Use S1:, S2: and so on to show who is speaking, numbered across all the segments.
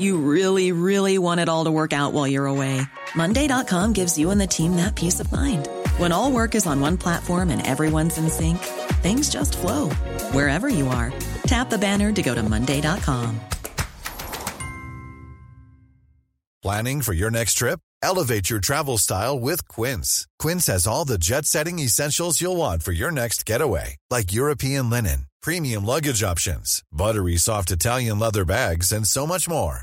S1: You really, really want it all to work out while you're away. Monday.com gives you and the team that peace of mind. When all work is on one platform and everyone's in sync, things just flow wherever you are. Tap the banner to go to Monday.com.
S2: Planning for your next trip? Elevate your travel style with Quince. Quince has all the jet setting essentials you'll want for your next getaway, like European linen, premium luggage options, buttery soft Italian leather bags, and so much more.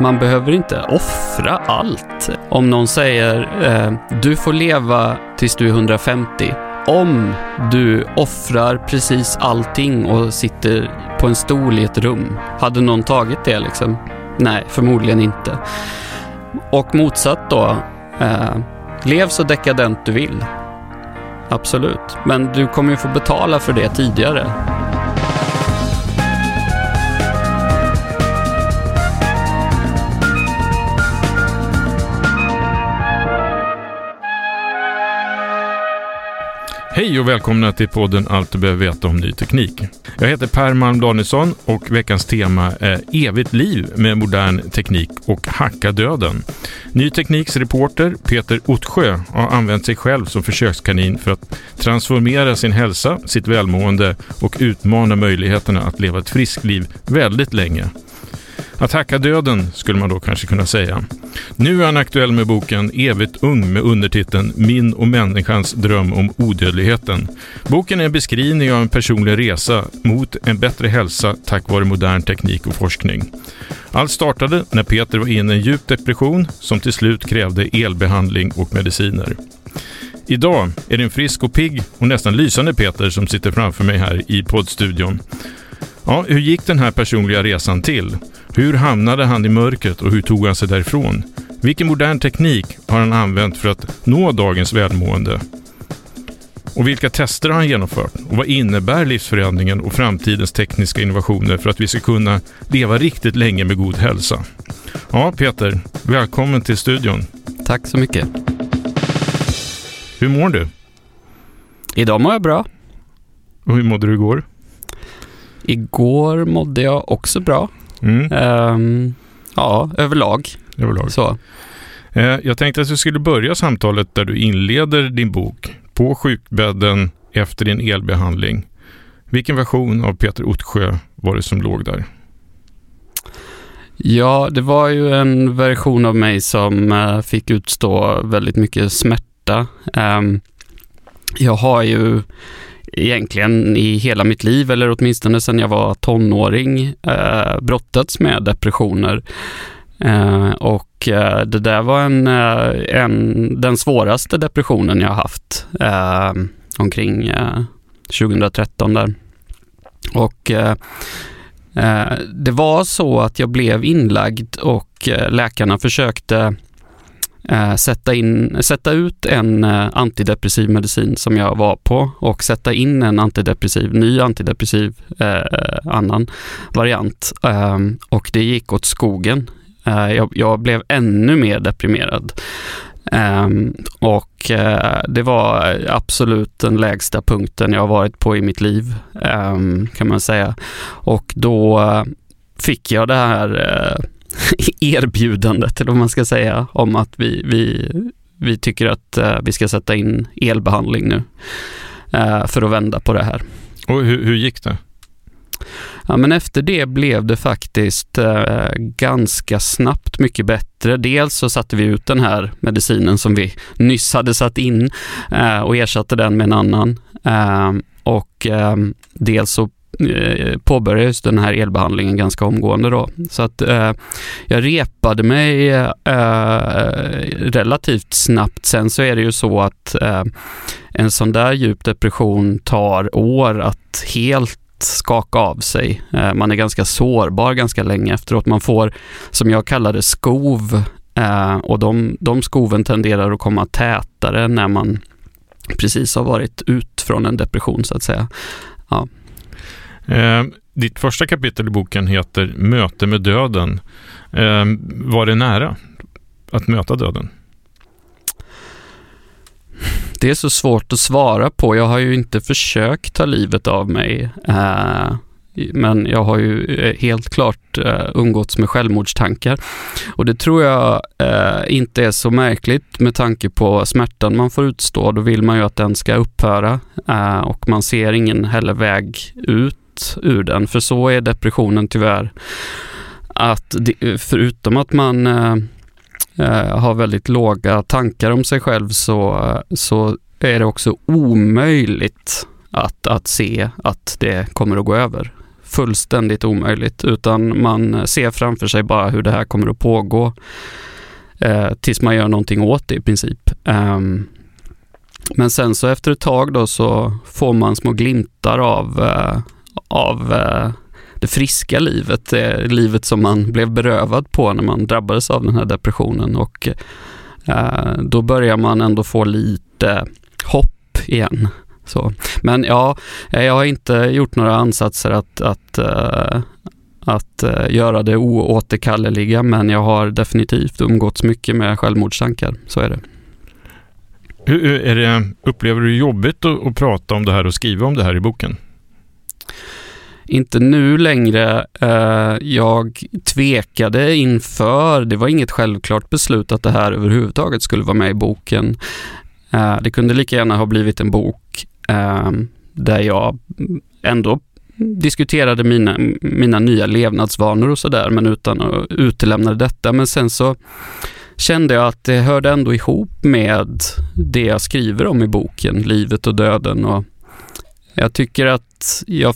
S3: Man behöver inte offra allt. Om någon säger eh, du får leva tills du är 150. Om du offrar precis allting och sitter på en stol i ett rum, hade någon tagit det liksom? Nej, förmodligen inte. Och motsatt då, eh, lev så dekadent du vill. Absolut. Men du kommer ju få betala för det tidigare.
S4: Hej och välkomna till podden Allt du behöver veta om ny teknik. Jag heter Per Malm Danielsson och veckans tema är evigt liv med modern teknik och hacka döden. Ny Tekniks reporter Peter Ottsjö har använt sig själv som försökskanin för att transformera sin hälsa, sitt välmående och utmana möjligheterna att leva ett friskt liv väldigt länge. Att hacka döden skulle man då kanske kunna säga. Nu är han aktuell med boken Evigt ung med undertiteln Min och människans dröm om odödligheten. Boken är en beskrivning av en personlig resa mot en bättre hälsa tack vare modern teknik och forskning. Allt startade när Peter var inne i en djup depression som till slut krävde elbehandling och mediciner. Idag är det en frisk och pigg och nästan lysande Peter som sitter framför mig här i poddstudion. Ja, hur gick den här personliga resan till? Hur hamnade han i mörkret och hur tog han sig därifrån? Vilken modern teknik har han använt för att nå dagens välmående? Och vilka tester har han genomfört? Och vad innebär livsförändringen och framtidens tekniska innovationer för att vi ska kunna leva riktigt länge med god hälsa? Ja, Peter, välkommen till studion.
S3: Tack så mycket.
S4: Hur mår du?
S3: Idag mår jag bra.
S4: Och hur mådde du igår?
S3: Igår mådde jag också bra.
S4: Mm.
S3: Um, ja, överlag.
S4: Överlag.
S3: Så.
S4: Eh, jag tänkte att vi skulle börja samtalet där du inleder din bok på sjukbädden efter din elbehandling. Vilken version av Peter Ottsjö var det som låg där?
S3: Ja, det var ju en version av mig som uh, fick utstå väldigt mycket smärta. Um, jag har ju egentligen i hela mitt liv, eller åtminstone sedan jag var tonåring, eh, brottats med depressioner. Eh, och eh, det där var en, eh, en, den svåraste depressionen jag haft eh, omkring eh, 2013 där. Och eh, det var så att jag blev inlagd och läkarna försökte Eh, sätta, in, sätta ut en eh, antidepressiv medicin som jag var på och sätta in en antidepressiv, ny antidepressiv eh, annan variant. Eh, och det gick åt skogen. Eh, jag, jag, blev ännu mer deprimerad. Um, och uh, det var absolut den lägsta punkten jag varit på i mitt liv, um, kan man säga. Och då uh, fick jag det här uh, erbjudandet, eller vad man ska säga, om att vi, vi, vi tycker att uh, vi ska sätta in elbehandling nu uh, för att vända på det här.
S4: Och hur, hur gick det?
S3: Ja, men efter det blev det faktiskt eh, ganska snabbt mycket bättre. Dels så satte vi ut den här medicinen som vi nyss hade satt in eh, och ersatte den med en annan. Eh, och eh, dels så eh, Eh, påbörjades den här elbehandlingen ganska omgående då. Så att eh, jag repade mig eh, relativt snabbt. Sen så är det ju så att eh, en sån där djup depression tar år att helt skaka av sig. Eh, man är ganska sårbar ganska länge efteråt. Man får, som jag kallar det, skov eh, och de, de skoven tenderar att komma tätare när man precis har varit ut från en depression så att säga. Ja.
S4: Eh, ditt första kapitel i boken heter Möte med döden. Eh, var det nära att möta döden?
S3: Det är så svårt att svara på. Jag har ju inte försökt ta livet av mig. Eh, men jag har ju eh, helt klart eh, umgåtts med självmordstankar. Och det tror jag eh, inte är så märkligt med tanke på smärtan man får utstå. Då vill man ju att den ska upphöra eh, och man ser ingen heller väg ut ur den. För så är depressionen tyvärr. Att förutom att man eh, eh, har väldigt låga tankar om sig själv så, eh, så är det också omöjligt att, att se att det kommer att gå över. Fullständigt omöjligt, utan man ser framför sig bara hur det här kommer att pågå eh, tills man gör någonting åt det i princip. Eh, men sen så efter ett tag då så får man små glimtar av, eh, av eh, det friska livet, det livet som man blev berövad på när man drabbades av den här depressionen och eh, då börjar man ändå få lite hopp igen. Så. Men ja, jag har inte gjort några ansatser att, att, att göra det oåterkalleliga, men jag har definitivt umgåtts mycket med självmordstankar. Så är det.
S4: Hur, är det upplever du jobbigt att, att prata om det här och skriva om det här i boken?
S3: Inte nu längre. Eh, jag tvekade inför, det var inget självklart beslut att det här överhuvudtaget skulle vara med i boken. Eh, det kunde lika gärna ha blivit en bok eh, där jag ändå diskuterade mina, mina nya levnadsvanor och sådär, men utan att utelämna detta. Men sen så kände jag att det hörde ändå ihop med det jag skriver om i boken, livet och döden. Och jag tycker att jag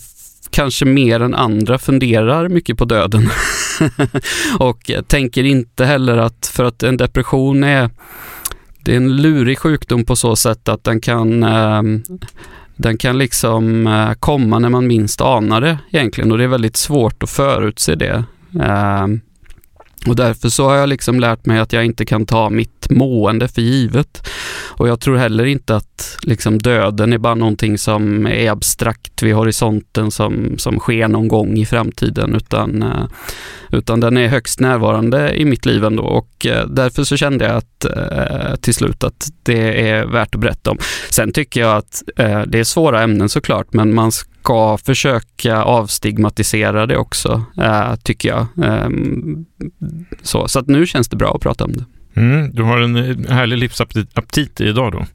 S3: kanske mer än andra funderar mycket på döden. och tänker inte heller att, för att en depression är, det är en lurig sjukdom på så sätt att den kan eh, den kan liksom eh, komma när man minst anar det egentligen och det är väldigt svårt att förutse det. Eh, och därför så har jag liksom lärt mig att jag inte kan ta mitt mående för givet. Och jag tror heller inte att liksom döden är bara någonting som är abstrakt vid horisonten som, som sker någon gång i framtiden utan, eh, utan den är högst närvarande i mitt liv ändå och eh, därför så kände jag att eh, till slut att det är värt att berätta om. Sen tycker jag att det är svåra ämnen såklart men man ska försöka avstigmatisera det också, eh, tycker jag. Ehm, så så att nu känns det bra att prata om det.
S4: Mm, du har en härlig livsaptit idag då?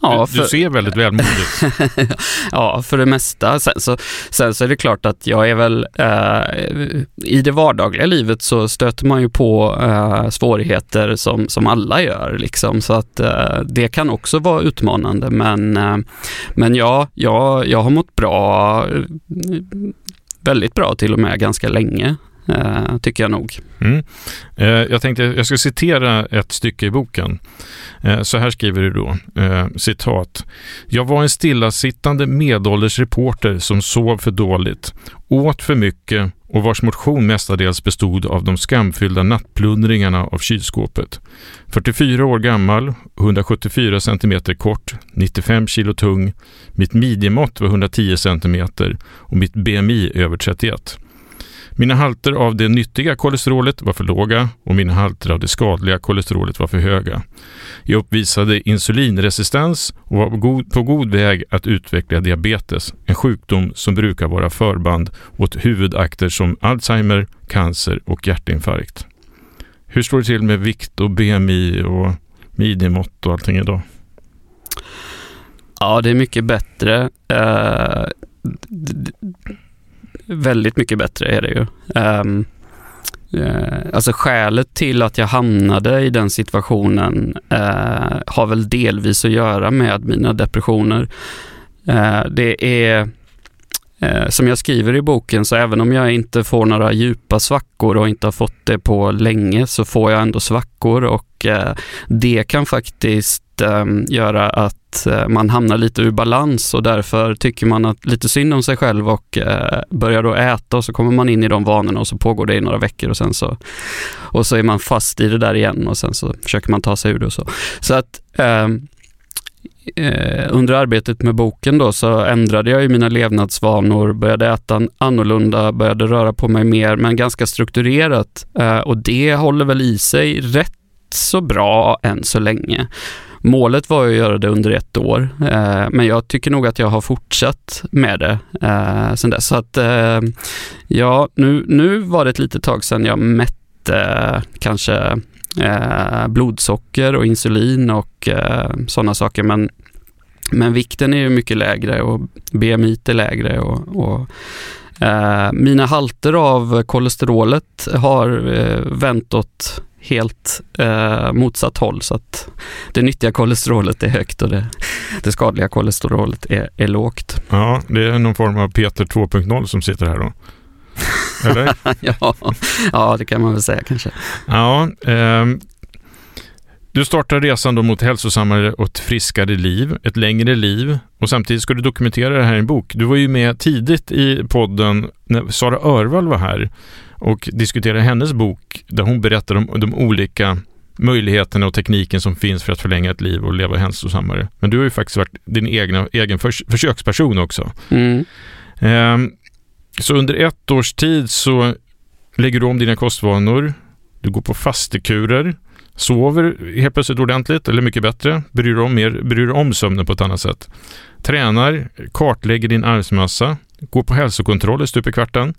S4: Ja, för... Du ser väldigt välmående ut.
S3: ja, för det mesta. Sen så, sen så är det klart att jag är väl... Eh, I det vardagliga livet så stöter man ju på eh, svårigheter som, som alla gör. Liksom. Så att eh, det kan också vara utmanande. Men, eh, men ja, jag, jag har mått bra, väldigt bra till och med, ganska länge eh, tycker jag nog.
S4: Mm. Eh, jag tänkte jag ska citera ett stycke i boken. Eh, så här skriver du då, eh, citat. Jag var en stillasittande medelålders reporter som sov för dåligt, åt för mycket och vars motion mestadels bestod av de skamfyllda nattplundringarna av kylskåpet. 44 år gammal, 174 cm kort, 95 kilo tung, mitt midjemått var 110 cm och mitt BMI över 31. Mina halter av det nyttiga kolesterolet var för låga och mina halter av det skadliga kolesterolet var för höga. Jag uppvisade insulinresistens och var på god väg att utveckla diabetes, en sjukdom som brukar vara förband åt huvudakter som Alzheimer, cancer och hjärtinfarkt. Hur står det till med vikt och BMI och midjemått och allting idag?
S3: Ja, det är mycket bättre. Uh väldigt mycket bättre är det ju. Um, uh, alltså skälet till att jag hamnade i den situationen uh, har väl delvis att göra med mina depressioner. Uh, det är som jag skriver i boken, så även om jag inte får några djupa svackor och inte har fått det på länge, så får jag ändå svackor och Eh, det kan faktiskt ehm, göra att eh, man hamnar lite ur balans och därför tycker man att lite synd om sig själv och eh, börjar då äta och så kommer man in i de vanorna och så pågår det i några veckor och sen så och så är man fast i det där igen och sen så försöker man ta sig ur det och så. Så att ehm, under arbetet med boken då så ändrade jag ju mina levnadsvanor, började äta annorlunda, började röra på mig mer men ganska strukturerat och det håller väl i sig rätt så bra än så länge. Målet var att göra det under ett år, eh, men jag tycker nog att jag har fortsatt med det eh, sen dess. Så att, eh, ja, nu, nu var det ett litet tag sedan jag mätte eh, kanske eh, blodsocker och insulin och eh, sådana saker, men men vikten är ju mycket lägre och BMI är lägre och, och mina halter av kolesterolet har vänt åt helt eh, motsatt håll så att det nyttiga kolesterolet är högt och det, det skadliga kolesterolet är, är lågt.
S4: Ja, det är någon form av Peter 2.0 som sitter här då.
S3: Eller? ja, ja, det kan man väl säga kanske.
S4: Ja, eh, du startar resan då mot hälsosammare och ett friskare liv, ett längre liv och samtidigt ska du dokumentera det här i en bok. Du var ju med tidigt i podden när Sara Örvall var här och diskuterade hennes bok där hon berättar om de olika möjligheterna och tekniken som finns för att förlänga ett liv och leva hälsosammare. Men du har ju faktiskt varit din egna, egen förs försöksperson också. Mm. Um, så under ett års tid så lägger du om dina kostvanor, du går på fastekurer, sover helt plötsligt ordentligt eller mycket bättre, bryr dig om, mer, bryr om sömnen på ett annat sätt. Tränar, kartlägger din arvsmassa, går på hälsokontroller stup i kvarten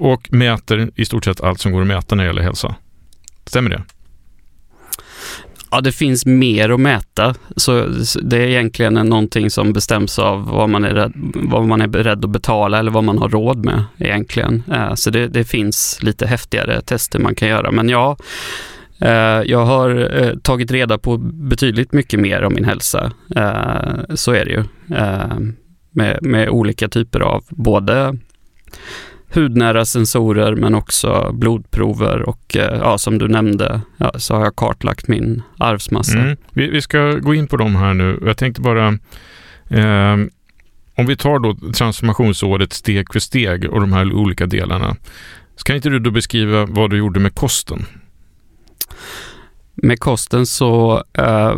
S4: och mäter i stort sett allt som går att mäta när det gäller hälsa. Stämmer det?
S3: Ja, det finns mer att mäta. Så det är egentligen någonting som bestäms av vad man är, rädd, vad man är beredd att betala eller vad man har råd med egentligen. Eh, så det, det finns lite häftigare tester man kan göra. Men ja, eh, jag har eh, tagit reda på betydligt mycket mer om min hälsa. Så är det ju. Med, med olika typer av både hudnära sensorer men också blodprover och eh, ja, som du nämnde ja, så har jag kartlagt min arvsmassa. Mm.
S4: Vi, vi, ska gå in på dem här nu. Jag tänkte bara eh, om vi tar då transformationsåret steg för steg och de här olika delarna. Så kan inte du då beskriva vad du gjorde med kosten?
S3: Med kosten så eh,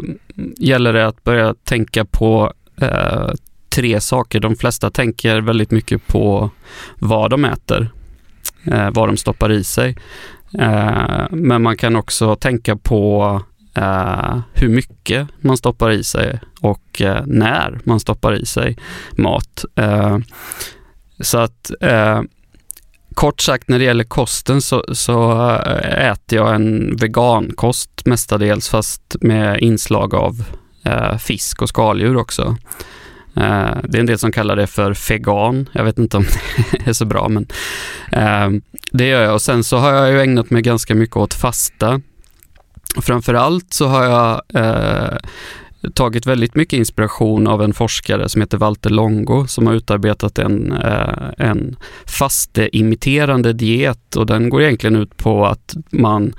S3: gäller det att börja tänka på eh, tre saker. De flesta tänker väldigt mycket på vad de äter, eh, vad de stoppar i sig. Eh, men man kan också tänka på eh, hur mycket man stoppar i sig och eh, när man stoppar i sig mat. Eh, så att eh, kort sagt när det gäller kosten så, så eh, äter jag en vegankost mestadels fast med inslag av eh, fisk och skaldjur också. Eh, det är en del som kallar det för fegan. Jag vet inte om det är så bra, men eh, det gör jag. Och sen så har jag ju ägnat mig ganska mycket åt fasta. Framförallt så har jag eh, tagit väldigt mycket inspiration av en forskare som heter Walter Longo som har utarbetat en, en fasteimiterande diet och den går egentligen ut på att man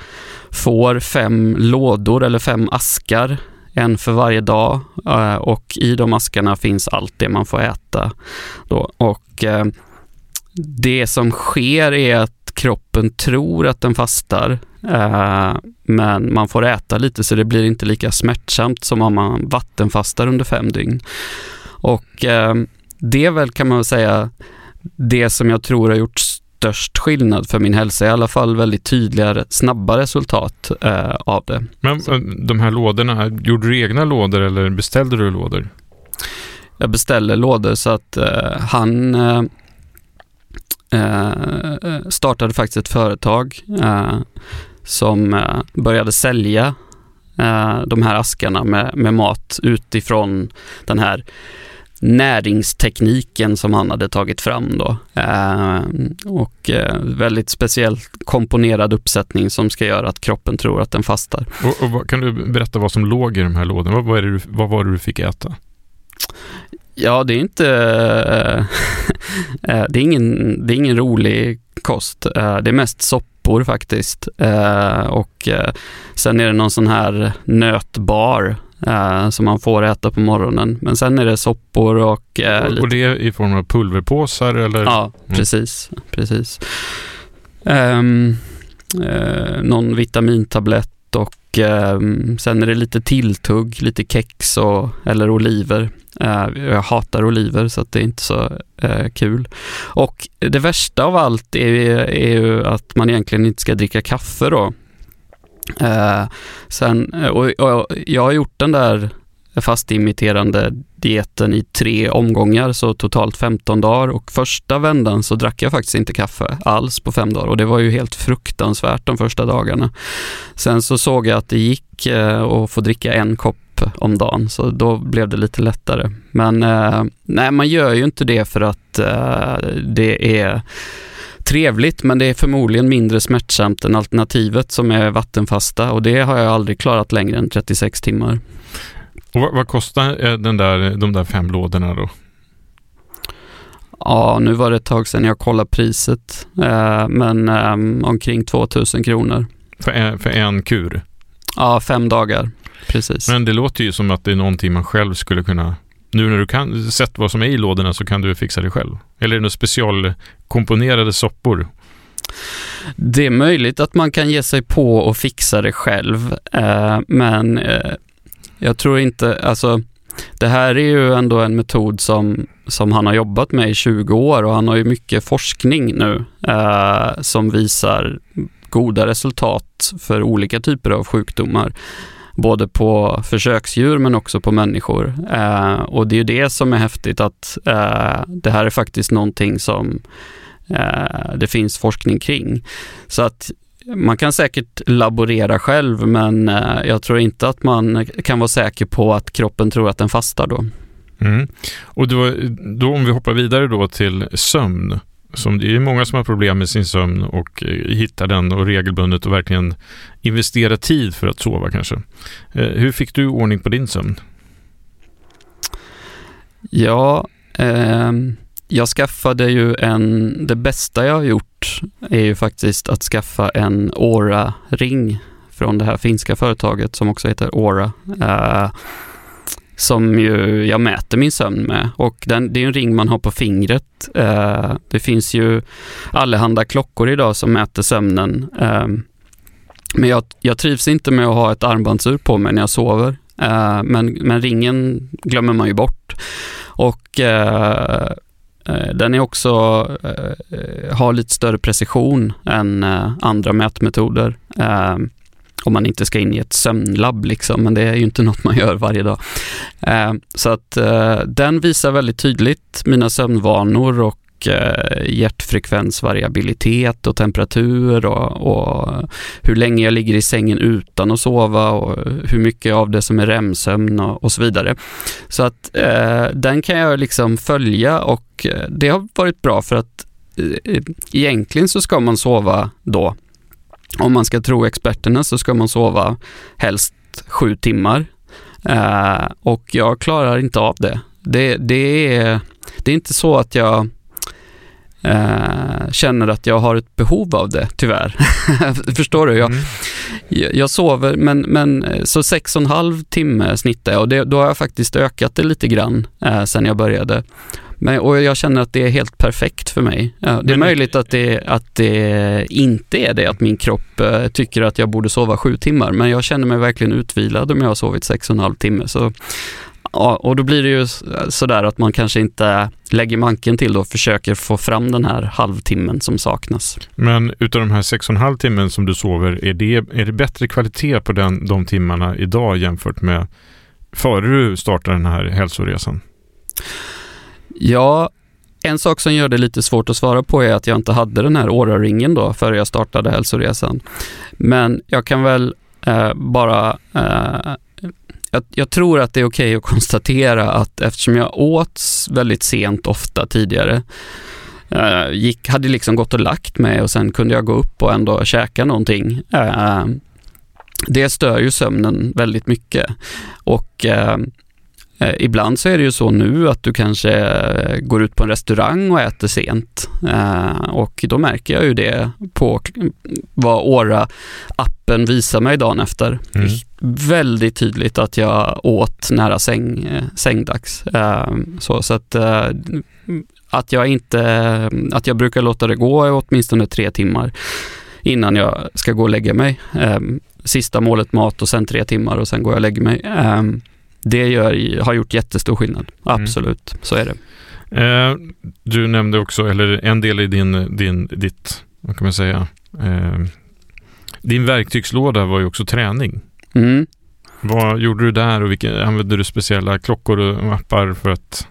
S3: får fem lådor eller fem askar en för varje dag eh, och i de askarna finns allt det man får äta. Då. Och eh, det som sker är att kroppen tror att den fastar, eh, men man får äta lite så det blir inte lika smärtsamt som om man vattenfastar under fem dygn. Och det är väl kan man säga det som jag tror har gjort störst skillnad för min hälsa, i alla fall väldigt tydliga, snabba resultat eh, av det.
S4: Men Så. Eh, de här lådorna, gjorde du egna lådor eller beställde du lådor?
S3: Jag beställde lådor så att eh, han eh, eh startade faktiskt ett företag eh, som började sälja de här askarna med, med mat utifrån den här näringstekniken som han hade tagit fram då. Eh, och eh, väldigt speciellt komponerad uppsättning som ska göra att kroppen tror att den fastar.
S4: Och, och vad, kan du berätta vad som låg i de här lådorna? Vad, vad, vad var det du fick äta?
S3: Ja, det är inte... Eh, det, är ingen, det är ingen rolig kost. Eh, det är mest soppor faktiskt. Eh, och sen är det någon sån här nötbar som man får äta på morgonen. Men sen är det soppor och...
S4: och, och det är i form av pulverpåsar eller?
S3: Ja, mm. precis. precis. Um, uh, någon vitamintablett och um, sen är det lite tilltugg, lite kex och, eller oliver. Uh, jag hatar oliver så att det är inte så uh, kul. Och det värsta av allt är, är ju att man egentligen inte ska dricka kaffe då. Eh, sen, eh, och, och, jag har gjort den där fastimiterande dieten i tre omgångar, så totalt 15 dagar. Och första vändan så drack jag faktiskt inte kaffe alls på fem dagar och det var ju helt fruktansvärt de första dagarna. Sen så såg jag att det gick eh, att få dricka en kopp om dagen, så då blev det lite lättare. Men eh, nej, man gör ju inte det för att eh, det är trevligt, men det är förmodligen mindre smärtsamt än alternativet som är vattenfasta och det har jag aldrig klarat längre än 36 timmar.
S4: Och vad, vad kostar eh, den där, de där fem lådorna då?
S3: Ja, nu var det ett tag sedan jag kollade priset, eh, men eh, omkring 2000 kronor.
S4: För en, för en kur?
S3: Ja, fem dagar precis.
S4: Men det låter ju som att det är någonting man själv skulle kunna nu när du kan sett vad som är i lådorna så kan du fixa det själv. Eller är det några specialkomponerade soppor?
S3: Det är möjligt att man kan ge sig på och fixa det själv, eh, men eh, jag tror inte, alltså det här är ju ändå en metod som, som han har jobbat med i 20 år och han har ju mycket forskning nu eh, som visar goda resultat för olika typer av sjukdomar både på försöksdjur men också på människor. Eh, och det är ju det som är häftigt att eh, det här är faktiskt någonting som eh, det finns forskning kring. Så att man kan säkert laborera själv men eh, jag tror inte att man kan vara säker på att kroppen tror att den fastar då.
S4: Mm. Och då, då om vi hoppar vidare då till sömn som det är många som har problem med sin sömn och eh, hittar den och regelbundet och verkligen investera tid för att sova kanske. Eh, hur fick du ordning på din sömn?
S3: Ja, eh, jag skaffade ju en, det bästa jag har gjort är ju faktiskt att skaffa en Aura-ring från det här finska företaget som också heter Aura. Eh, som ju jag mäter min sömn med. Och den, det är en ring man har på fingret. Eh, det finns ju allehanda klockor idag som mäter sömnen. Eh, men jag, jag, trivs inte med att ha ett armbandsur på mig när jag sover. Eh, men, men ringen glömmer man ju bort. Och eh, eh den är också, eh, har lite större precision än eh, andra mätmetoder eh, om man inte ska in i ett sömnlabb liksom, men det är ju inte något man gör varje dag. Eh, så att eh, den visar väldigt tydligt mina sömnvanor och eh, hjärtfrekvensvariabilitet och temperatur och, och, hur länge jag ligger i sängen utan att sova och hur mycket av det som är REM-sömn och, och, så vidare. Så att eh, den kan jag liksom följa och eh, det har varit bra för att eh, egentligen så ska man sova då om man ska tro experterna så ska man sova helst sju timmar. Eh, och jag klarar inte av det. Det, det, är, det är inte så att jag eh, känner att jag har ett behov av det, tyvärr. Förstår du? Jag, mm. jag, sover, men, men så sex och en halv timme snittar jag och det, då har jag faktiskt ökat det lite grann eh, sen jag började. Men, och jag känner att det är helt perfekt för mig. Ja, det är möjligt att det, att det inte är det, att min kropp eh, tycker att jag borde sova sju timmar, men jag känner mig verkligen utvilad om jag har sovit sex och en halv timme. Så, ja, och då blir det ju sådär att man kanske inte lägger manken till och försöker få fram den här halvtimmen som saknas.
S4: Men utav de här sex och en halv timmen som du sover, är det, är det bättre kvalitet på den, de timmarna idag jämfört med före du startade den här hälsoresan?
S3: Ja, en sak som gör det lite svårt att svara på är att jag inte hade den här åraringen då före jag startade hälsoresan. Men jag kan väl eh, bara eh, jag, jag, tror att det är okej okay att konstatera att eftersom jag åt väldigt sent ofta tidigare, eh, gick, hade liksom gått och lagt mig och sen kunde jag gå upp och ändå käka någonting. Eh, det stör ju sömnen väldigt mycket. Och eh, ibland så är det ju så nu att du kanske eh, går ut på en restaurang och äter sent. Eh, och då märker jag ju det på vad Åra-appen visar mig dagen efter. Mm. Väldigt tydligt att jag åt nära säng, sängdags. så, så att, att jag inte, att jag brukar låta det gå åtminstone tre timmar innan jag ska gå och lägga mig. Sista målet mat och sen tre timmar och sen går jag och lägger mig det gör, har gjort jättestor skillnad. Mm. Absolut, mm. så är det.
S4: Eh, du nämnde också, eller en del i din, din ditt, vad kan man säga, eh, din verktygslåda var ju också träning. Mm. Vad gjorde du där och vilka, använde du speciella klockor och appar för att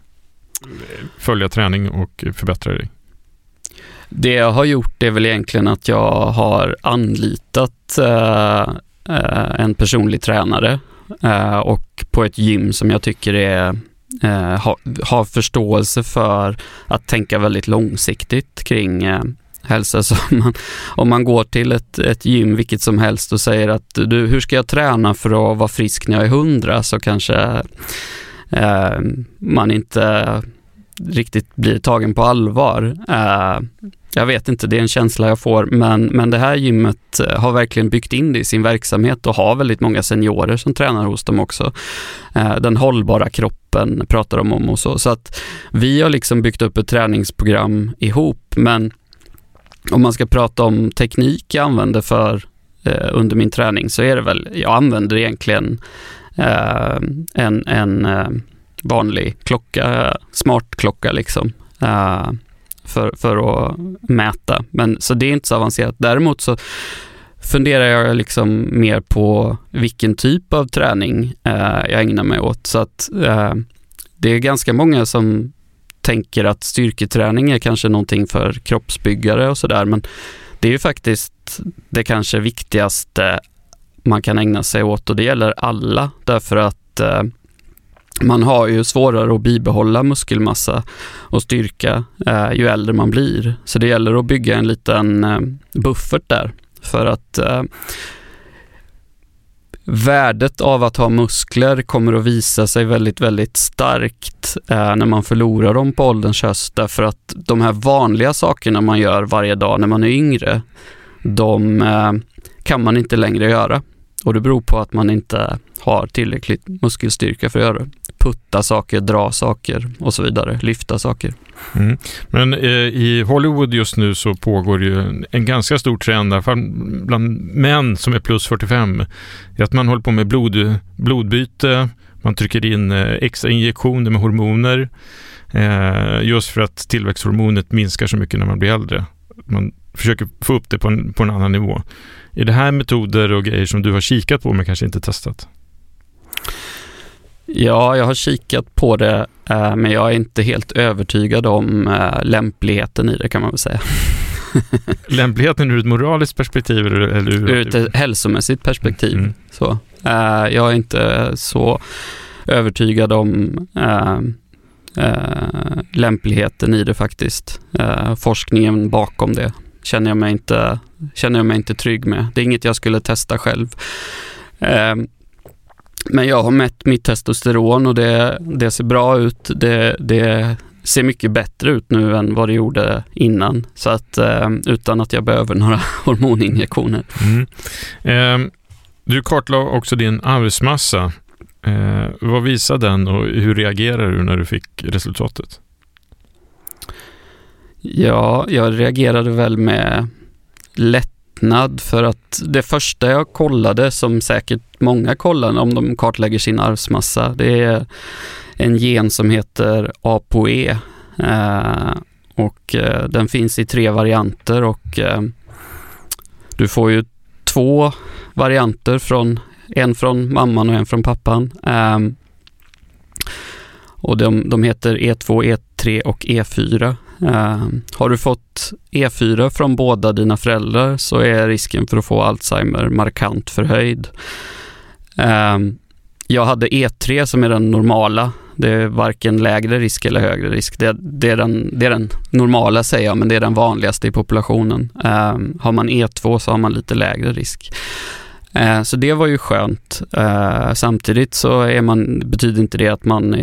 S4: följa träning och förbättra dig?
S3: Det jag har gjort är väl egentligen att jag har anlitat eh, eh en personlig tränare Eh, och på ett gym som jag tycker är eh, ha, har förståelse för att tänka väldigt långsiktigt kring eh, hälsa. Så man, om man går till ett, ett gym, vilket som helst, och säger att du, hur ska jag träna för att vara frisk när jag är hundra? Så kanske eh, man inte riktigt blir tagen på allvar. Eh, jag vet inte, det är en känsla jag får, men, men det här gymmet eh, har verkligen byggt in det i sin verksamhet och har väldigt många seniorer som tränar hos dem också. Eh, den hållbara kroppen pratar de om och så. Så att vi har liksom byggt upp ett träningsprogram ihop, men om man ska prata om teknik jag använder för eh, under min träning så är det väl, jag använder egentligen eh, en, en eh, vanlig klocka, smart klocka liksom. Uh, för, för att mäta. Men, så det är inte så avancerat. Däremot så funderar jag liksom mer på vilken typ av träning eh, jag ägnar mig åt. Så att eh, det är ganska många som tänker att styrketräning är kanske någonting för kroppsbyggare och sådär, men det är ju faktiskt det kanske viktigaste man kan ägna sig åt och det gäller alla därför att eh, man har ju svårare att bibehålla muskelmassa och styrka eh, ju äldre man blir. Så det gäller att bygga en liten eh, buffert där för att eh, värdet av att ha muskler kommer att visa sig väldigt, väldigt starkt eh, när man förlorar dem på ålderns höst därför att de här vanliga sakerna man gör varje dag när man är yngre, de eh, kan man inte längre göra. Och det beror på att man inte har tillräckligt muskelstyrka för att göra det. Putta saker, dra saker och så vidare, lyfta saker.
S4: Mm. Men eh, i Hollywood just nu så pågår ju en, en ganska stor trend, bland män som är plus 45, att man håller på med blod, blodbyte, man trycker in eh, extra injektioner med hormoner, eh, just för att tillväxthormonet minskar så mycket när man blir äldre. Man försöker få upp det på en, på en annan nivå. Är det här metoder och grejer som du har kikat på men kanske inte testat?
S3: Ja, jag har kikat på det, eh, men jag är inte helt övertygad om eh, lämpligheten i det kan man väl säga.
S4: lämpligheten ur ett moraliskt perspektiv? Eller
S3: ur, ur ett hälsomässigt perspektiv. Mm. Så. Eh, jag är inte så övertygad om lämpligheten i det faktiskt. forskningen bakom det känner jag, mig inte, känner jag mig inte trygg med. Det är inget jag skulle testa själv. Ehm, men jag har mätt mitt testosteron och det, det ser bra ut. Det, det ser mycket bättre ut nu än vad det gjorde innan. Så att eh, utan att jag behöver några hormoninjektioner. Mm.
S4: Eh, du kartlade också din arvsmassa. Eh, vad visar den och hur reagerade du när du fick resultatet?
S3: Ja, jag reagerade väl med lättnad för att det första jag kollade, som säkert många kollar om de kartlägger sin arvsmassa, det är en gen som heter ApoE. Eh, och eh, den finns i tre varianter och eh, du får ju två varianter från en från mamman och en från pappan. Eh, och de, de heter E2, E3 och E4. Uh, har du fått E4 från båda dina föräldrar så är risken för att få Alzheimer markant förhöjd. Uh, jag hade E3 som är den normala. Det är varken lägre risk eller högre risk. Det, det, är, den, det är den normala säger jag, men det är den vanligaste i populationen. Ehm, har man E2 så har man lite lägre risk. Så det var ju skönt. Samtidigt så är man, betyder inte det att man...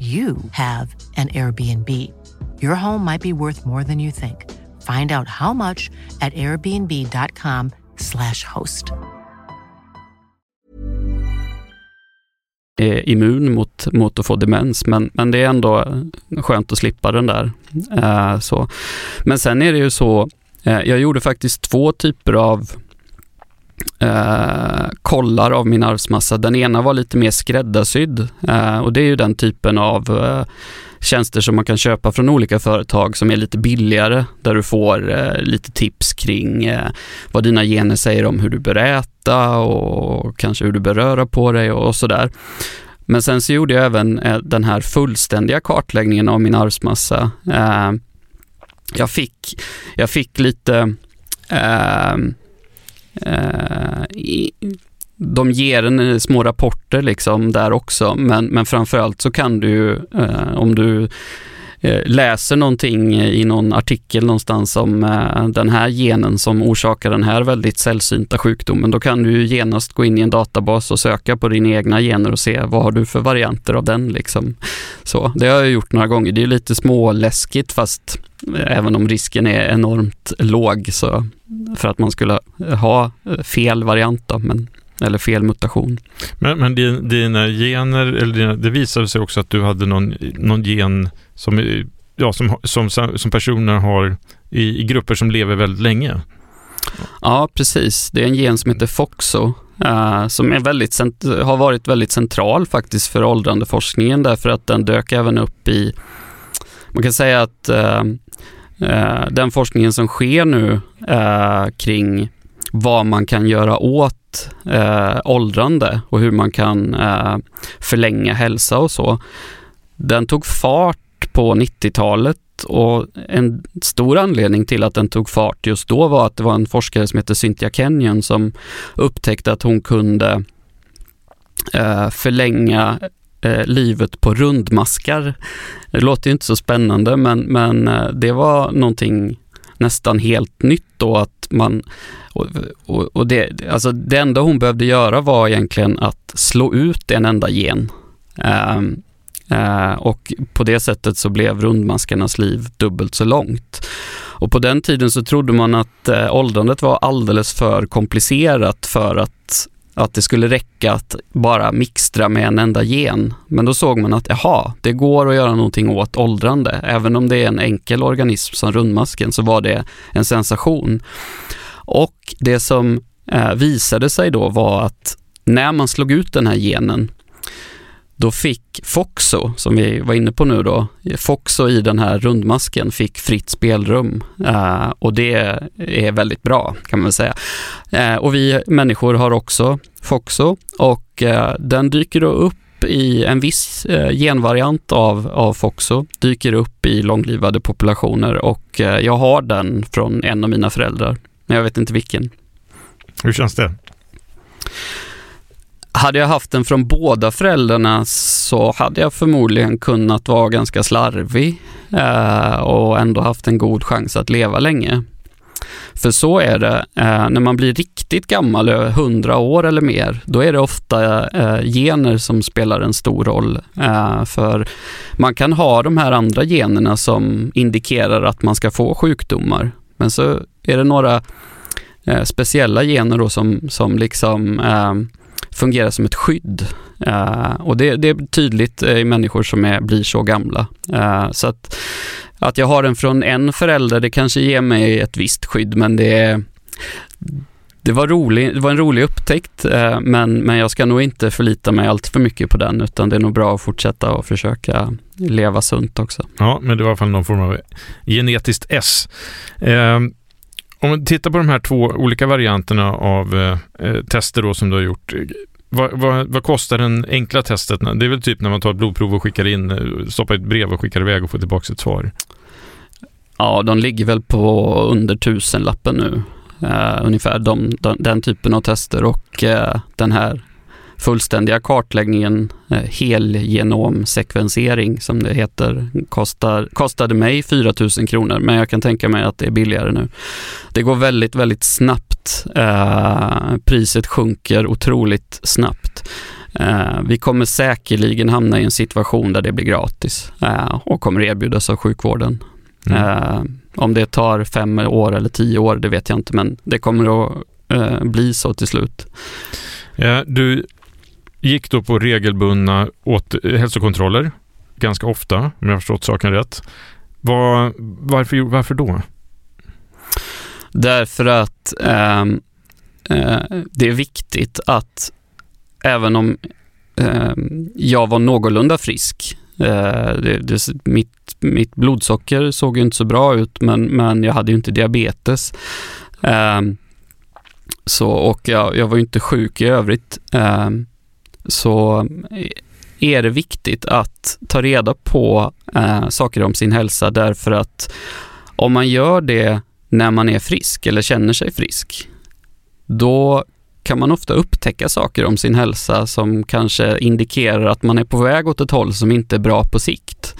S5: you have an Airbnb. Your home might be worth more than you think. Find out how much at airbnb.com slash host.
S3: Är immun mot, mot att få demens, men, men det är ändå eh, skönt att slippa den där. Uh, så. Men sen är det ju så, uh, jag gjorde faktiskt två typer av eh, kollar av min arvsmassa. Den ena var lite mer skräddarsydd eh, och det är ju den typen av eh, tjänster som man kan köpa från olika företag som är lite billigare där du får eh, lite tips kring eh, vad dina gener säger om hur du bör äta och kanske hur du bör röra på dig och, och sådär. Men sen så gjorde jag även eh, den här fullständiga kartläggningen av min arvsmassa. Eh, jag, fick, jag fick lite eh, Eh, de ger en eh, små rapporter liksom där också, men, men framförallt så kan du, eh, om du Eh, läser någonting i någon artikel någonstans om eh, den här genen som orsakar den här väldigt sällsynta sjukdomen, då kan du genast gå in i en databas och söka på dina egna gener och se vad har du för varianter av den. Liksom. Så, det har jag gjort några gånger. Det är lite småläskigt fast eh, även om risken är enormt låg så för att man skulle ha fel variant då, men, eller fel mutation.
S4: Men, men dina gener, eller dina, det visade sig också att du hade någon, någon gen som, ja, som, som, som personer har i, i grupper som lever väldigt länge.
S3: Ja, precis. Det är en gen som heter FOXO uh, som är väldigt, har varit väldigt central faktiskt för åldrandeforskningen därför att den dök även upp i man kan säga att uh, uh, den forskningen som sker nu kring vad man kan göra åt eh, åldrande och hur man kan eh, förlänga hälsa och så, den tog fart på 90-talet och en stor anledning till att den tog fart just då var att det var en forskare som heter Cynthia Kenyon som upptäckte att hon kunde eh, förlänga eh, livet på rundmaskar. Det låter ju inte så spännande men, men eh, det var någonting nästan helt nytt då att man och, och, och det, alltså det enda hon behövde göra var egentligen att slå ut en enda gen. Um, uh, och på det sättet så blev rundmaskarnas liv dubbelt så långt. Och på den tiden så trodde man att uh, åldrandet var alldeles för komplicerat för att att det skulle räcka att bara mixtra med en enda gen. Men då såg man att jaha, det går att göra någonting åt åldrande. Även om det är en enkel organism som rundmasken så var det en sensation. Och det som eh, visade sig då var att när man slog ut den här genen då fick Foxo, som vi var inne på nu då, Foxo i den här rundmasken fick fritt spelrum eh, och det är väldigt bra kan man säga. Eh, och vi människor har också Foxo och eh, den dyker då upp i en viss genvariant av, av Foxo, dyker upp i långlivade populationer och jag har den från en av mina föräldrar, men jag vet inte vilken.
S4: Hur känns det?
S3: Hade jag haft den från båda föräldrarna så hade jag förmodligen kunnat vara ganska slarvig eh, och ändå haft en god chans att leva länge. För så är det, eh, när man blir riktigt gammal, 100 år eller mer, då är det ofta eh, gener som spelar en stor roll. Eh, för man kan ha de här andra generna som indikerar att man ska få sjukdomar. Men så är det några eh, speciella gener då som, som liksom eh, fungerar som ett skydd. Uh, och det, det, är tydligt eh, i människor som är, blir så gamla. Uh, så att, att jag har den från en förälder, det kanske ger mig ett visst skydd, men det det var, rolig, det var en rolig upptäckt, uh, men, men jag ska nog inte förlita mig allt för mycket på den, utan det är nog bra att fortsätta och försöka leva sunt också.
S4: Ja, men det var i alla fall någon form av genetiskt S. Om man tittar på de här två olika varianterna av eh, eh tester då som du har gjort. Eh, vad, vad, vad, kostar den enkla testet? Det är väl typ när man tar ett blodprov och skickar in, eh, stoppar ett brev och skickar iväg och får tillbaka ett svar.
S3: Ja, de ligger väl på under tusenlappen nu. Uh, ungefär de, de, den typen av tester och uh, den här fullständiga kartläggningen, eh, helgenomsekvensering som det heter, kostar, kostade mig 4 000 kronor men jag kan tänka mig att det är billigare nu. Det går väldigt, väldigt snabbt. Eh, priset sjunker otroligt snabbt. Eh, vi kommer säkerligen hamna i en situation där det blir gratis eh, och kommer erbjudas av sjukvården. Mm. Om det tar fem år eller tio år, det vet jag inte, men det kommer att bli så till slut.
S4: Ja, du gick då på regelbundna åt hälsokontroller ganska ofta, om jag har förstått saken rätt. Var, varför, varför då?
S3: Därför att eh, eh, det är viktigt att även om eh, jag var någorlunda frisk, eh, det, det, mitt, mitt blodsocker såg ju inte så bra ut men, men jag hade ju inte diabetes. Ehm, så, och jag, jag var ju inte sjuk i övrigt. Ehm, så är det viktigt att ta reda på eh, saker om sin hälsa därför att om man gör det när man är frisk eller känner sig frisk, då kan man ofta upptäcka saker om sin hälsa som kanske indikerar att man är på väg åt ett håll som inte är bra på sikt.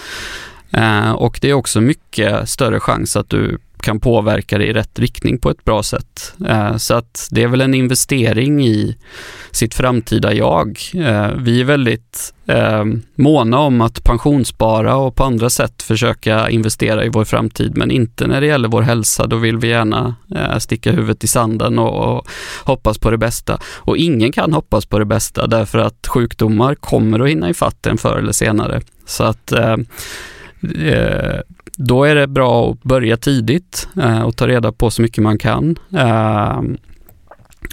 S3: Eh, och det är också mycket större chans att du kan påverka det i rätt riktning på ett bra sätt. Eh, så att det är väl en investering i sitt framtida jag. Eh, vi är väldigt eh, måna om att pensionsspara och på andra sätt försöka investera i vår framtid, men inte när det gäller vår hälsa. Då vill vi gärna sticka huvudet i sanden och, hoppas på det bästa. Och ingen kan hoppas på det bästa därför att sjukdomar kommer att hinna ifatt en förr eller senare. Så att Eh, då är det bra att börja tidigt eh, och ta reda på så mycket man kan. Eh,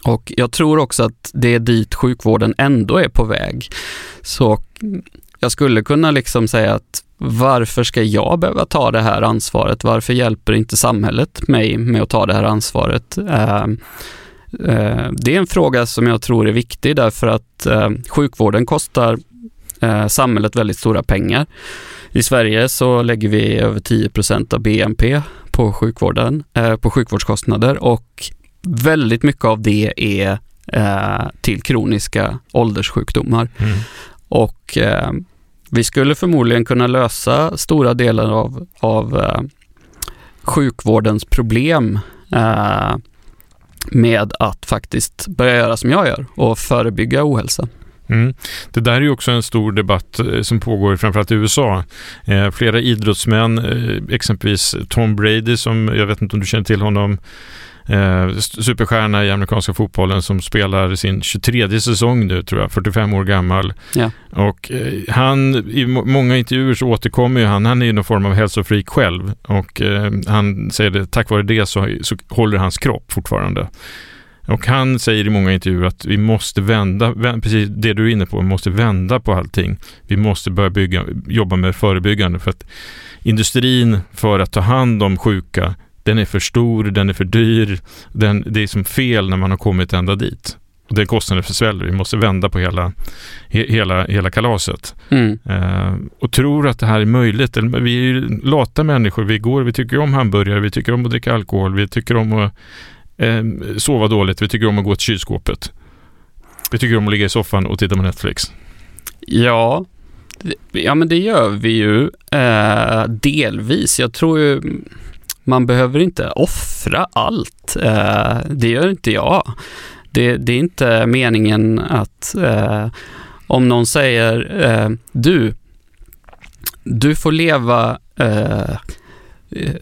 S3: och jag tror också att det är dit sjukvården ändå är på väg. Så jag skulle kunna liksom säga att varför ska jag behöva ta det här ansvaret? Varför hjälper inte samhället mig med att ta det här ansvaret? Eh, eh det är en fråga som jag tror är viktig därför att eh, sjukvården kostar eh, samhället väldigt stora pengar. I Sverige så lägger vi över 10% av BNP på sjukvården, eh, på sjukvårdskostnader och väldigt mycket av det är eh, till kroniska ålderssjukdomar.
S4: Mm.
S3: Och eh, vi skulle förmodligen kunna lösa stora delar av, av eh, sjukvårdens problem eh, med att faktiskt börja göra som jag gör och förebygga ohälsa.
S4: Mm. Det där är ju också en stor debatt eh, som pågår framförallt i USA. Eh, flera idrottsmän, eh, exempelvis Tom Brady som, jag vet inte om du känner till honom, eh, superstjärna i amerikanska fotbollen som spelar sin 23 säsong nu tror jag, 45 år gammal.
S3: Ja.
S4: Och eh, han, i må- många intervjuer så återkommer ju han, han är ju någon form av hälsofreak själv och eh, han säger det, tack vare det så, så håller hans kropp fortfarande. Och han säger i många intervjuer att vi måste vända, vä- precis det du är inne på, vi måste vända på allting. Vi måste börja bygga, jobba med förebyggande för att industrin för att ta hand om sjuka, den är för stor, den är för dyr, den, det är som fel när man har kommit ända dit. Och den kostnaden försväller, vi måste vända på hela, he, hela, hela kalaset.
S3: Mm.
S4: Eh, och tror att det här är möjligt. Vi är ju lata människor, vi går, vi tycker om hamburgare, vi tycker om att dricka alkohol, vi tycker om att eh, sova dåligt, vi tycker om att gå till kylskåpet. Vi tycker om att ligga i soffan och titta på Netflix.
S3: Ja, ja men det gör vi ju eh, delvis. Jag tror ju man behöver inte offra allt. Eh, det gör inte jag. Det, det är inte meningen att eh, om någon säger eh, du, du får leva eh, eh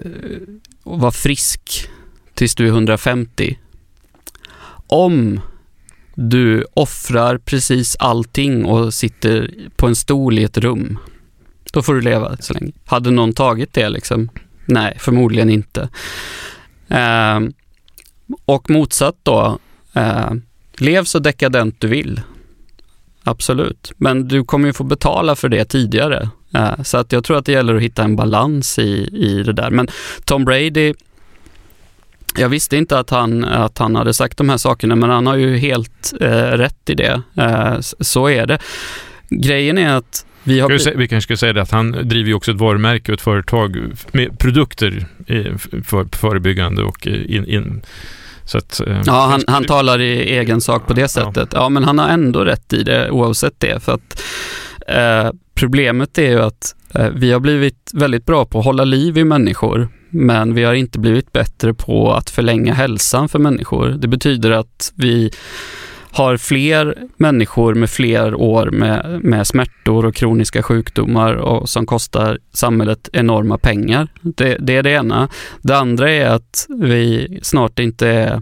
S3: och vara frisk tills du är 150. Om du offrar precis allting och sitter på en stol i ett rum. Då får du leva så länge. Hade någon tagit det liksom? Nej, förmodligen inte. Eh, och motsatt då, eh, lev så dekadent du vill. Absolut, men du kommer ju få betala för det tidigare. Eh, så att jag tror att det gäller att hitta en balans i, i det där. Men Tom Brady, jag visste inte att han, att han hade sagt de här sakerna, men han har ju helt eh, rätt i det. Eh, så är det. Grejen är att vi har...
S4: Ska vi, kanske ska säga det att han driver ju också ett varumärke och ett företag med produkter för förebyggande och eh, in, in att, eh,
S3: Ja, han, han talar i egen sak på det sättet. Ja, men han har ändå rätt i det oavsett det. För att eh, problemet är ju att Eh, vi har blivit väldigt bra på att hålla liv i människor, men vi har inte blivit bättre på att förlänga hälsan för människor. Det betyder att vi har fler människor med fler år med, med smärtor och kroniska sjukdomar och som kostar samhället enorma pengar. Det, det är det ena. Det andra är att vi snart inte är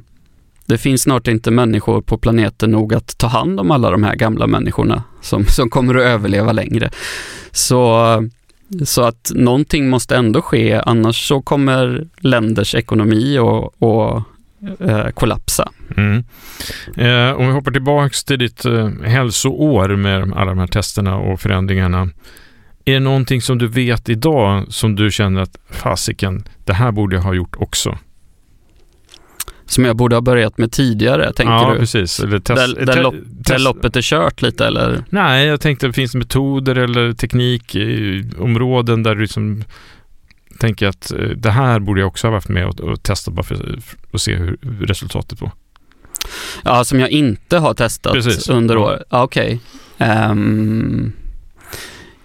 S3: det finns snart inte människor på planeten nog att ta hand om alla de här gamla människorna som, som kommer att överleva längre. Så, så att någonting måste ändå ske, annars så kommer länders ekonomi att eh, kollapsa.
S4: Mm. Eh, om vi hoppar tillbaks till ditt eh, hälsoår med alla de här testerna och förändringarna. Är det någonting som du vet idag som du känner att fasiken, det här borde jag ha gjort också?
S3: Som jag borde ha börjat med tidigare, tänker
S4: ja,
S3: du?
S4: precis. Eller test,
S3: Där, där,
S4: te-
S3: lopp, där loppet är kört lite eller?
S4: Nej, jag tänkte, finns det metoder eller teknik i områden där du liksom tänker att eh, det här borde jag också ha varit med och, och testa bara för att se hur resultatet var.
S3: Ja, som jag inte har testat
S4: Precis.
S3: under
S4: Ja.
S3: året. Ja, Okej. Ehm,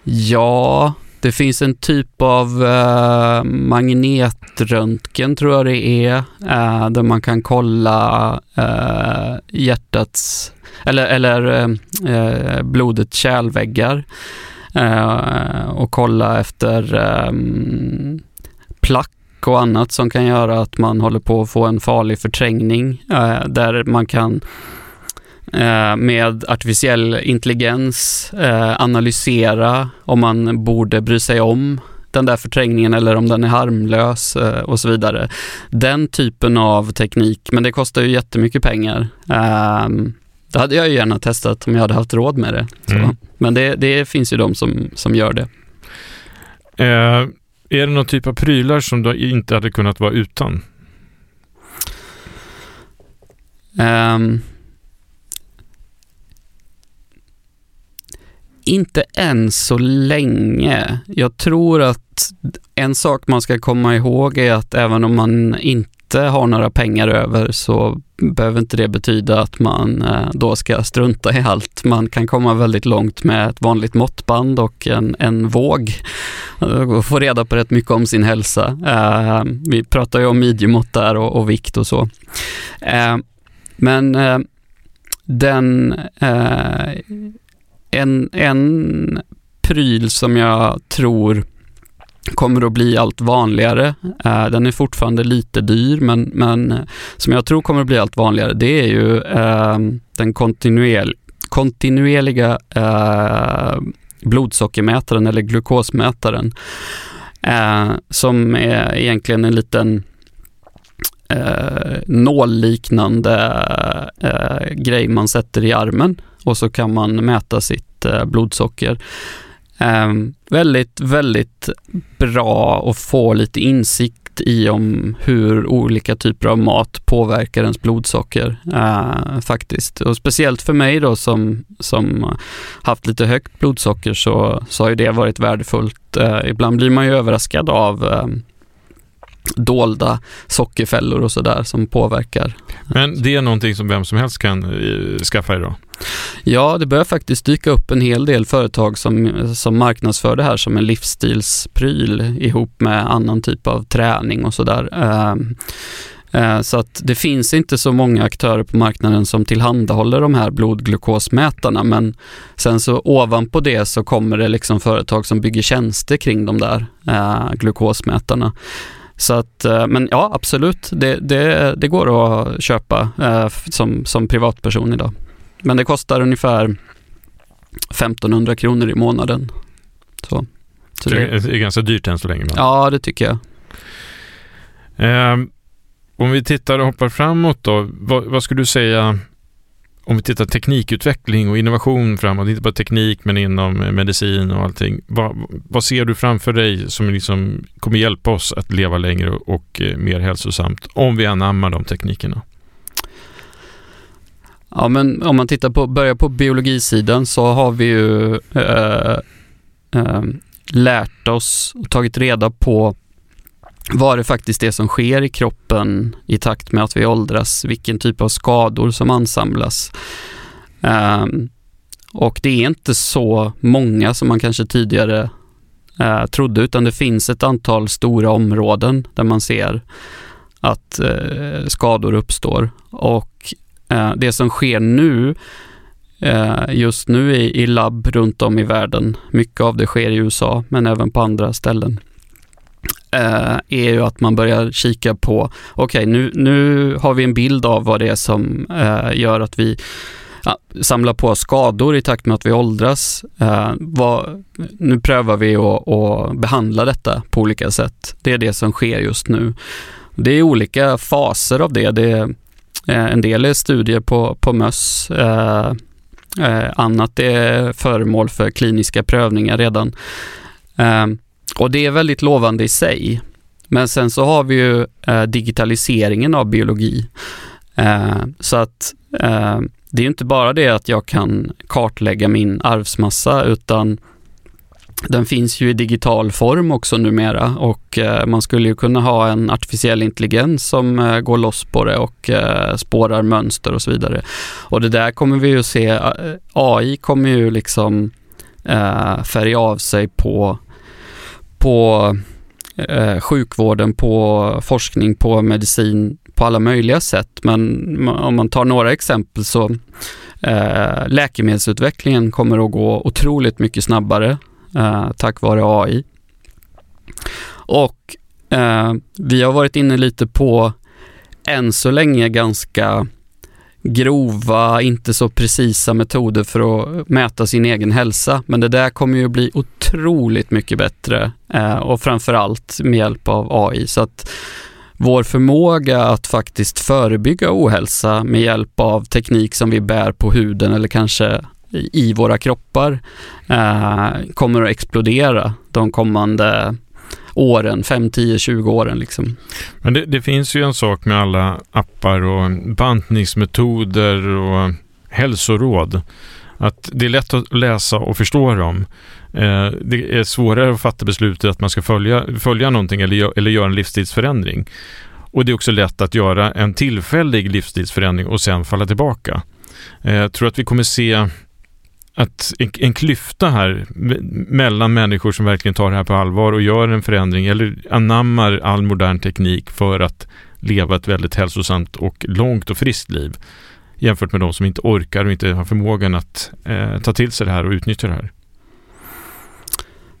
S3: ja, det finns en typ av uh, magnetröntgen tror jag det är, eh, där man kan kolla eh, hjärtats, eller, eller eh, blodets kärlväggar eh, och kolla efter ehm, plack och annat som kan göra att man håller på att få en farlig förträngning där man kan med artificiell intelligens eh, analysera om man borde bry sig om den där förträngningen eller om den är harmlös eh, och så vidare. Den typen av teknik, men det kostar ju jättemycket pengar. Ehm, det hade jag ju gärna testat om jag hade haft råd med det.
S4: Mm.
S3: Men det, det finns ju de som, som gör det.
S4: Eh, är det någon typ av prylar som du inte hade kunnat vara utan?
S3: Ehm, Inte än så länge. Jag tror att en sak man ska komma ihåg är att även om man inte har några pengar över så behöver inte det betyda att man eh, då ska strunta i allt. Man kan komma väldigt långt med ett vanligt måttband och en, en våg och få reda på rätt mycket om sin hälsa. Eh, vi pratar ju om midjemått där och, och vikt och så. Eh, men den en, en pryl som jag tror kommer att bli allt vanligare. Eh, den är fortfarande lite dyr, men, men som jag tror kommer att bli allt vanligare, det är ju ehm, den kontinuer, kontinuerliga eh, blodsockermätaren eller glukosmätaren. Eh, som är egentligen en liten nålliknande grej man sätter i armen och så kan man mäta sitt eh, blodsocker. Eh, väldigt, väldigt bra att få lite insikt i om hur olika typer av mat påverkar ens blodsocker eh, faktiskt. Och speciellt för mig då som, som haft lite högt blodsocker så, så har ju det varit värdefullt. Eh, ibland blir man ju överraskad av ehm, dolda sockerfällor och sådär som påverkar.
S4: Men det är någonting som vem som helst kan eh, skaffa idag?
S3: Ja, det börjar faktiskt dyka upp en hel del företag som, som marknadsför det här som en livsstilspryl ihop med annan typ av träning och sådär. Ehm, eh, så att det finns inte så många aktörer på marknaden som tillhandahåller de här blodglukosmätarna men sen så ovanpå det så kommer det liksom företag som bygger tjänster kring de där eh, glukosmätarna. Så att, eh, men ja, absolut, det, det, det går att köpa eh, som, som privatperson idag. Men det kostar ungefär 1500 kronor i månaden. Så,
S4: så det, är ganska dyrt än så länge? Men.
S3: Ja, det tycker jag.
S4: Eh, om vi tittar och hoppar framåt då, vad, vad skulle du säga om vi tittar teknikutveckling och innovation framåt, inte bara teknik men inom medicin och allting. Vad, vad ser du framför dig som liksom kommer hjälpa oss att leva längre och eh, mer hälsosamt om vi anammar de teknikerna?
S3: Ja, men om man tittar på, börjar på biologisidan så har vi ju eh, eh, lärt oss och tagit reda på vad det faktiskt är som sker i kroppen i takt med att vi åldras, vilken typ av skador som ansamlas. Eh, och det är inte så många som man kanske tidigare eh, trodde, utan det finns ett antal stora områden där man ser att eh, skador uppstår. Och Eh, det som sker nu, eh, just nu i, i labb runt om i världen, mycket av det sker i USA, men även på andra ställen, eh, är ju att man börjar kika på, okej okay, nu, nu har vi en bild av vad det är som eh, gör att vi ja, samlar på skador i takt med att vi åldras. Eh, vad, nu prövar vi att, att behandla detta på olika sätt. Det är det som sker just nu. Det är olika faser av det. det Eh, en del är studier på, på möss. Eh, eh, annat är föremål för kliniska prövningar redan. Och det är väldigt lovande i sig. Men sen så har vi ju digitaliseringen av biologi. Så att det är inte bara det att jag kan kartlägga min arvsmassa utan den finns ju i digital form också numera och eh, man skulle ju kunna ha en artificiell intelligens som eh, går loss på det och eh, spårar mönster och så vidare. Och det där kommer vi ju se, AI kommer ju liksom färga av sig på på sjukvården, på forskning, på medicin på alla möjliga sätt. Men om man tar några exempel så eh, läkemedelsutvecklingen kommer att gå otroligt mycket snabbare eh, tack vare AI. Och eh, vi har varit inne lite på än så länge ganska grova, inte så precisa metoder för att mäta sin egen hälsa. Men det där kommer ju bli otroligt mycket bättre eh, och framförallt med hjälp av AI. Så att vår förmåga att faktiskt förebygga ohälsa med hjälp av teknik som vi bär på huden eller kanske i våra kroppar eh, kommer att explodera de kommande åren, 5, 10, 20 åren. Liksom.
S4: Men det, det, finns ju en sak med alla appar och bantningsmetoder och hälsoråd. Att det är lätt att läsa och förstå dem. Eh, det är svårare att fatta beslutet att man ska följa, följa någonting eller, eller göra en livsstilsförändring. Och det är också lätt att göra en tillfällig livsstilsförändring och sen falla tillbaka. Eh, jag tror att vi kommer se att en, en klyfta här mellan människor som verkligen tar det här på allvar och gör en förändring eller anammar all modern teknik för att leva ett väldigt hälsosamt och långt och friskt liv jämfört med de som inte orkar och inte har förmågan att eh, ta till sig det här och utnyttja det här.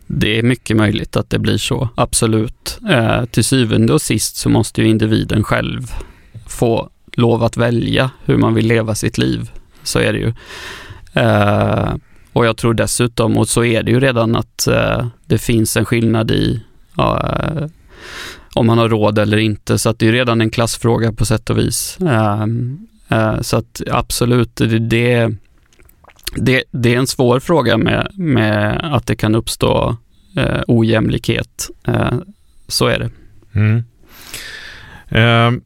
S3: Det är mycket möjligt att det blir så, absolut. Eh, till syvende och sist så måste ju individen själv få lov att välja hur man vill leva sitt liv. Så är det ju. Eh, och jag tror dessutom, och så är det ju redan, att eh, det finns en skillnad i eh, om man har råd eller inte. Så att det är redan en klassfråga på sätt och vis. Ehm, eh, så att absolut, det, det, det, det, är en svår fråga med, med att det kan uppstå eh, ojämlikhet. Så är det.
S4: Mm. Ehm,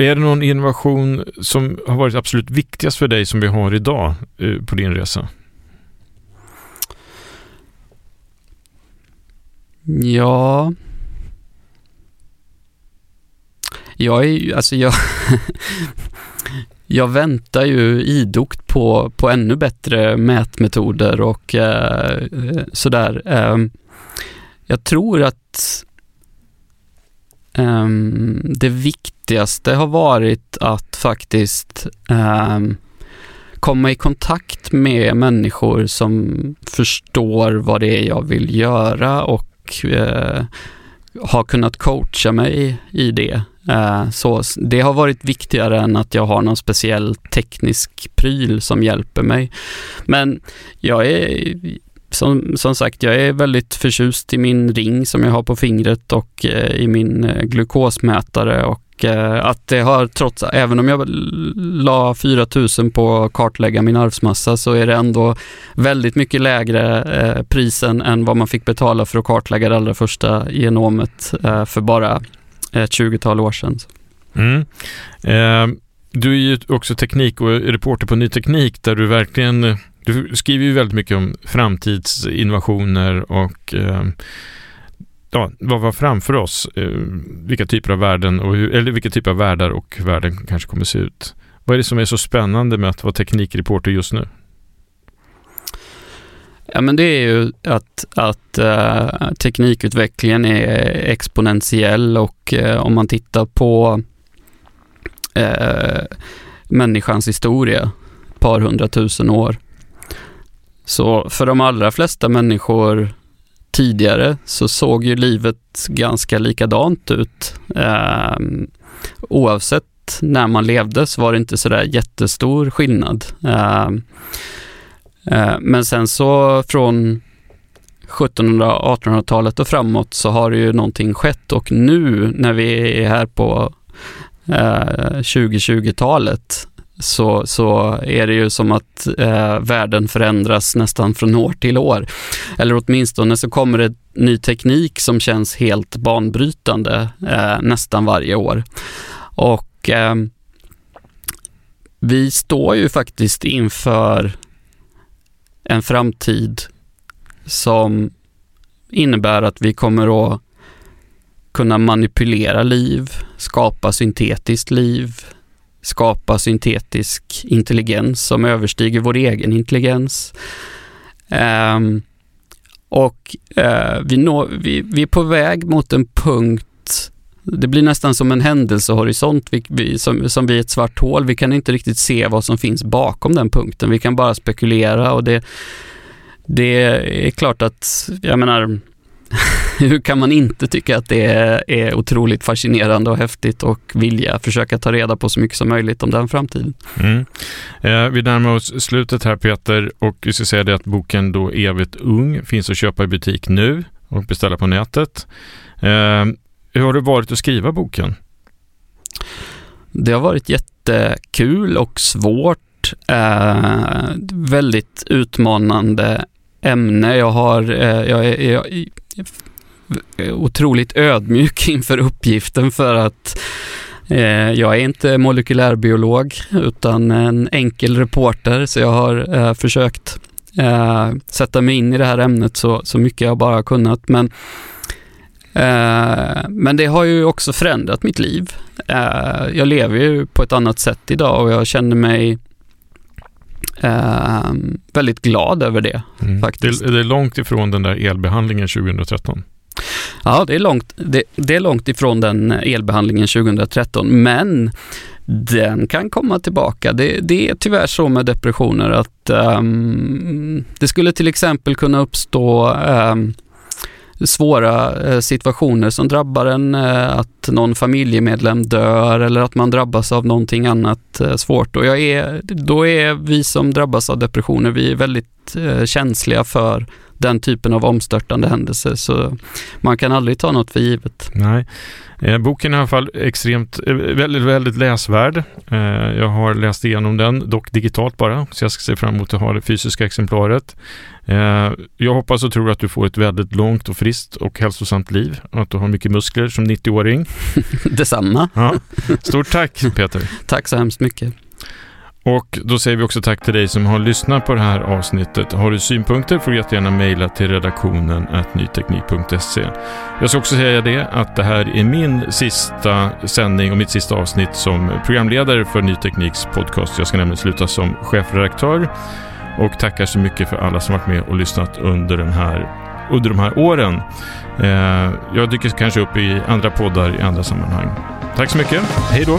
S4: är det någon innovation som har varit absolut viktigast för dig som vi har idag eh, på din resa?
S3: Ja, jag är alltså jag, jag väntar ju idogt på, på ännu bättre mätmetoder och eh, eh sådär. Eh, jag tror att eh, det viktigaste har varit att faktiskt eh, komma i kontakt med människor som förstår vad det är jag vill göra och eh, har kunnat coacha mig i det. Eh, så det har varit viktigare än att jag har någon speciell teknisk pryl som hjälper mig. Men jag är som, som sagt, jag är väldigt förtjust i min ring som jag har på fingret och eh, i min eh, glukosmätare och Eh, att det har trots, även om jag la 4000 på att kartlägga min arvsmassa så är det ändå väldigt mycket lägre eh, prisen än vad man fick betala för att kartlägga det allra första genomet eh, för bara ett 20-tal år sedan.
S4: Mm. Eh, du är ju också teknik och reporter på Ny Teknik där du verkligen du skriver ju väldigt mycket om framtidsinnovationer och eh, ja, vad var framför oss? Eh, vilka typer av värden och hur, eller vilka typer av världar och världen kanske kommer se ut. Vad är det som är så spännande med att vara teknikreporter just nu?
S3: Ja, men det är ju att, att uh, teknikutvecklingen är exponentiell och uh, om man tittar på uh, människans historia, ett par hundratusen år, så för de allra flesta människor tidigare så såg ju livet ganska likadant ut. Ehm, oavsett när man levde så var det inte sådär jättestor skillnad. Ehm, eh, men sen så från 1700-1800-talet och framåt så har det ju någonting skett och nu när vi är här på eh, 2020-talet så, så är det ju som att eh, världen förändras nästan från år till år. Eller åtminstone så kommer det ny teknik som känns helt banbrytande eh, nästan varje år. Och eh, vi står ju faktiskt inför en framtid som innebär att vi kommer att kunna manipulera liv, skapa syntetiskt liv, skapa syntetisk intelligens som överstiger vår egen intelligens. Um, och uh, vi, når, vi, vi, är på väg mot en punkt, det blir nästan som en händelsehorisont, vi, vi, som, som vid ett svart hål. Vi kan inte riktigt se vad som finns bakom den punkten. Vi kan bara spekulera och det, det är klart att, jag menar, hur kan man inte tycka att det är otroligt fascinerande och häftigt och vilja försöka ta reda på så mycket som möjligt om den framtiden.
S4: Mm. Eh, vi närmar oss slutet här Peter och vi ska säga det att boken då Evigt ung finns att köpa i butik nu och beställa på nätet. Eh, hur har det varit att skriva boken?
S3: Det har varit jättekul och svårt. Eh, väldigt utmanande ämne. Jag, har, eh, jag, är, jag är otroligt ödmjuk inför uppgiften för att Eh, jag är inte molekylärbiolog utan en enkel reporter så jag har eh, försökt eh, sätta mig in i det här ämnet så, så mycket jag bara kunnat. Men, eh, men det har ju också förändrat mitt liv. Eh, jag lever ju på ett annat sätt idag och jag känner mig eh, väldigt glad över det mm. faktiskt.
S4: Det, det är långt ifrån den där elbehandlingen 2013.
S3: Ja, det är, långt, det, det, är långt ifrån den elbehandlingen 2013, men den kan komma tillbaka. Det, det är tyvärr så med depressioner att um, det skulle till exempel kunna uppstå um, svåra eh, situationer som drabbar en, eh, att någon familjemedlem dör eller att man drabbas av någonting annat eh, svårt. Och jag är, då är vi som drabbas av depressioner, vi är väldigt känsliga för den typen av omstörtande händelser. Så man kan aldrig ta något för givet.
S4: Nej. Boken är i alla fall extremt, väldigt, väldigt läsvärd. Jag har läst igenom den, dock digitalt bara, så jag ska se fram emot att ha det fysiska exemplaret. Jag hoppas och tror att du får ett väldigt långt och friskt och hälsosamt liv och att du har mycket muskler som 90-åring.
S3: Detsamma.
S4: Ja. Stort tack Peter.
S3: tack så hemskt mycket.
S4: Och då säger vi också tack till dig som har lyssnat på det här avsnittet. Har du synpunkter får du jättegärna mejla till redaktionen nyteknik.se. Jag ska också säga det att det här är min sista sändning och mitt sista avsnitt som programledare för Ny Tekniks podcast. Jag ska nämligen sluta som chefredaktör och tackar så mycket för alla som varit med och lyssnat under, den här, under de här åren. Eh, jag dyker kanske upp i andra poddar i andra sammanhang. Tack så mycket. Hej då!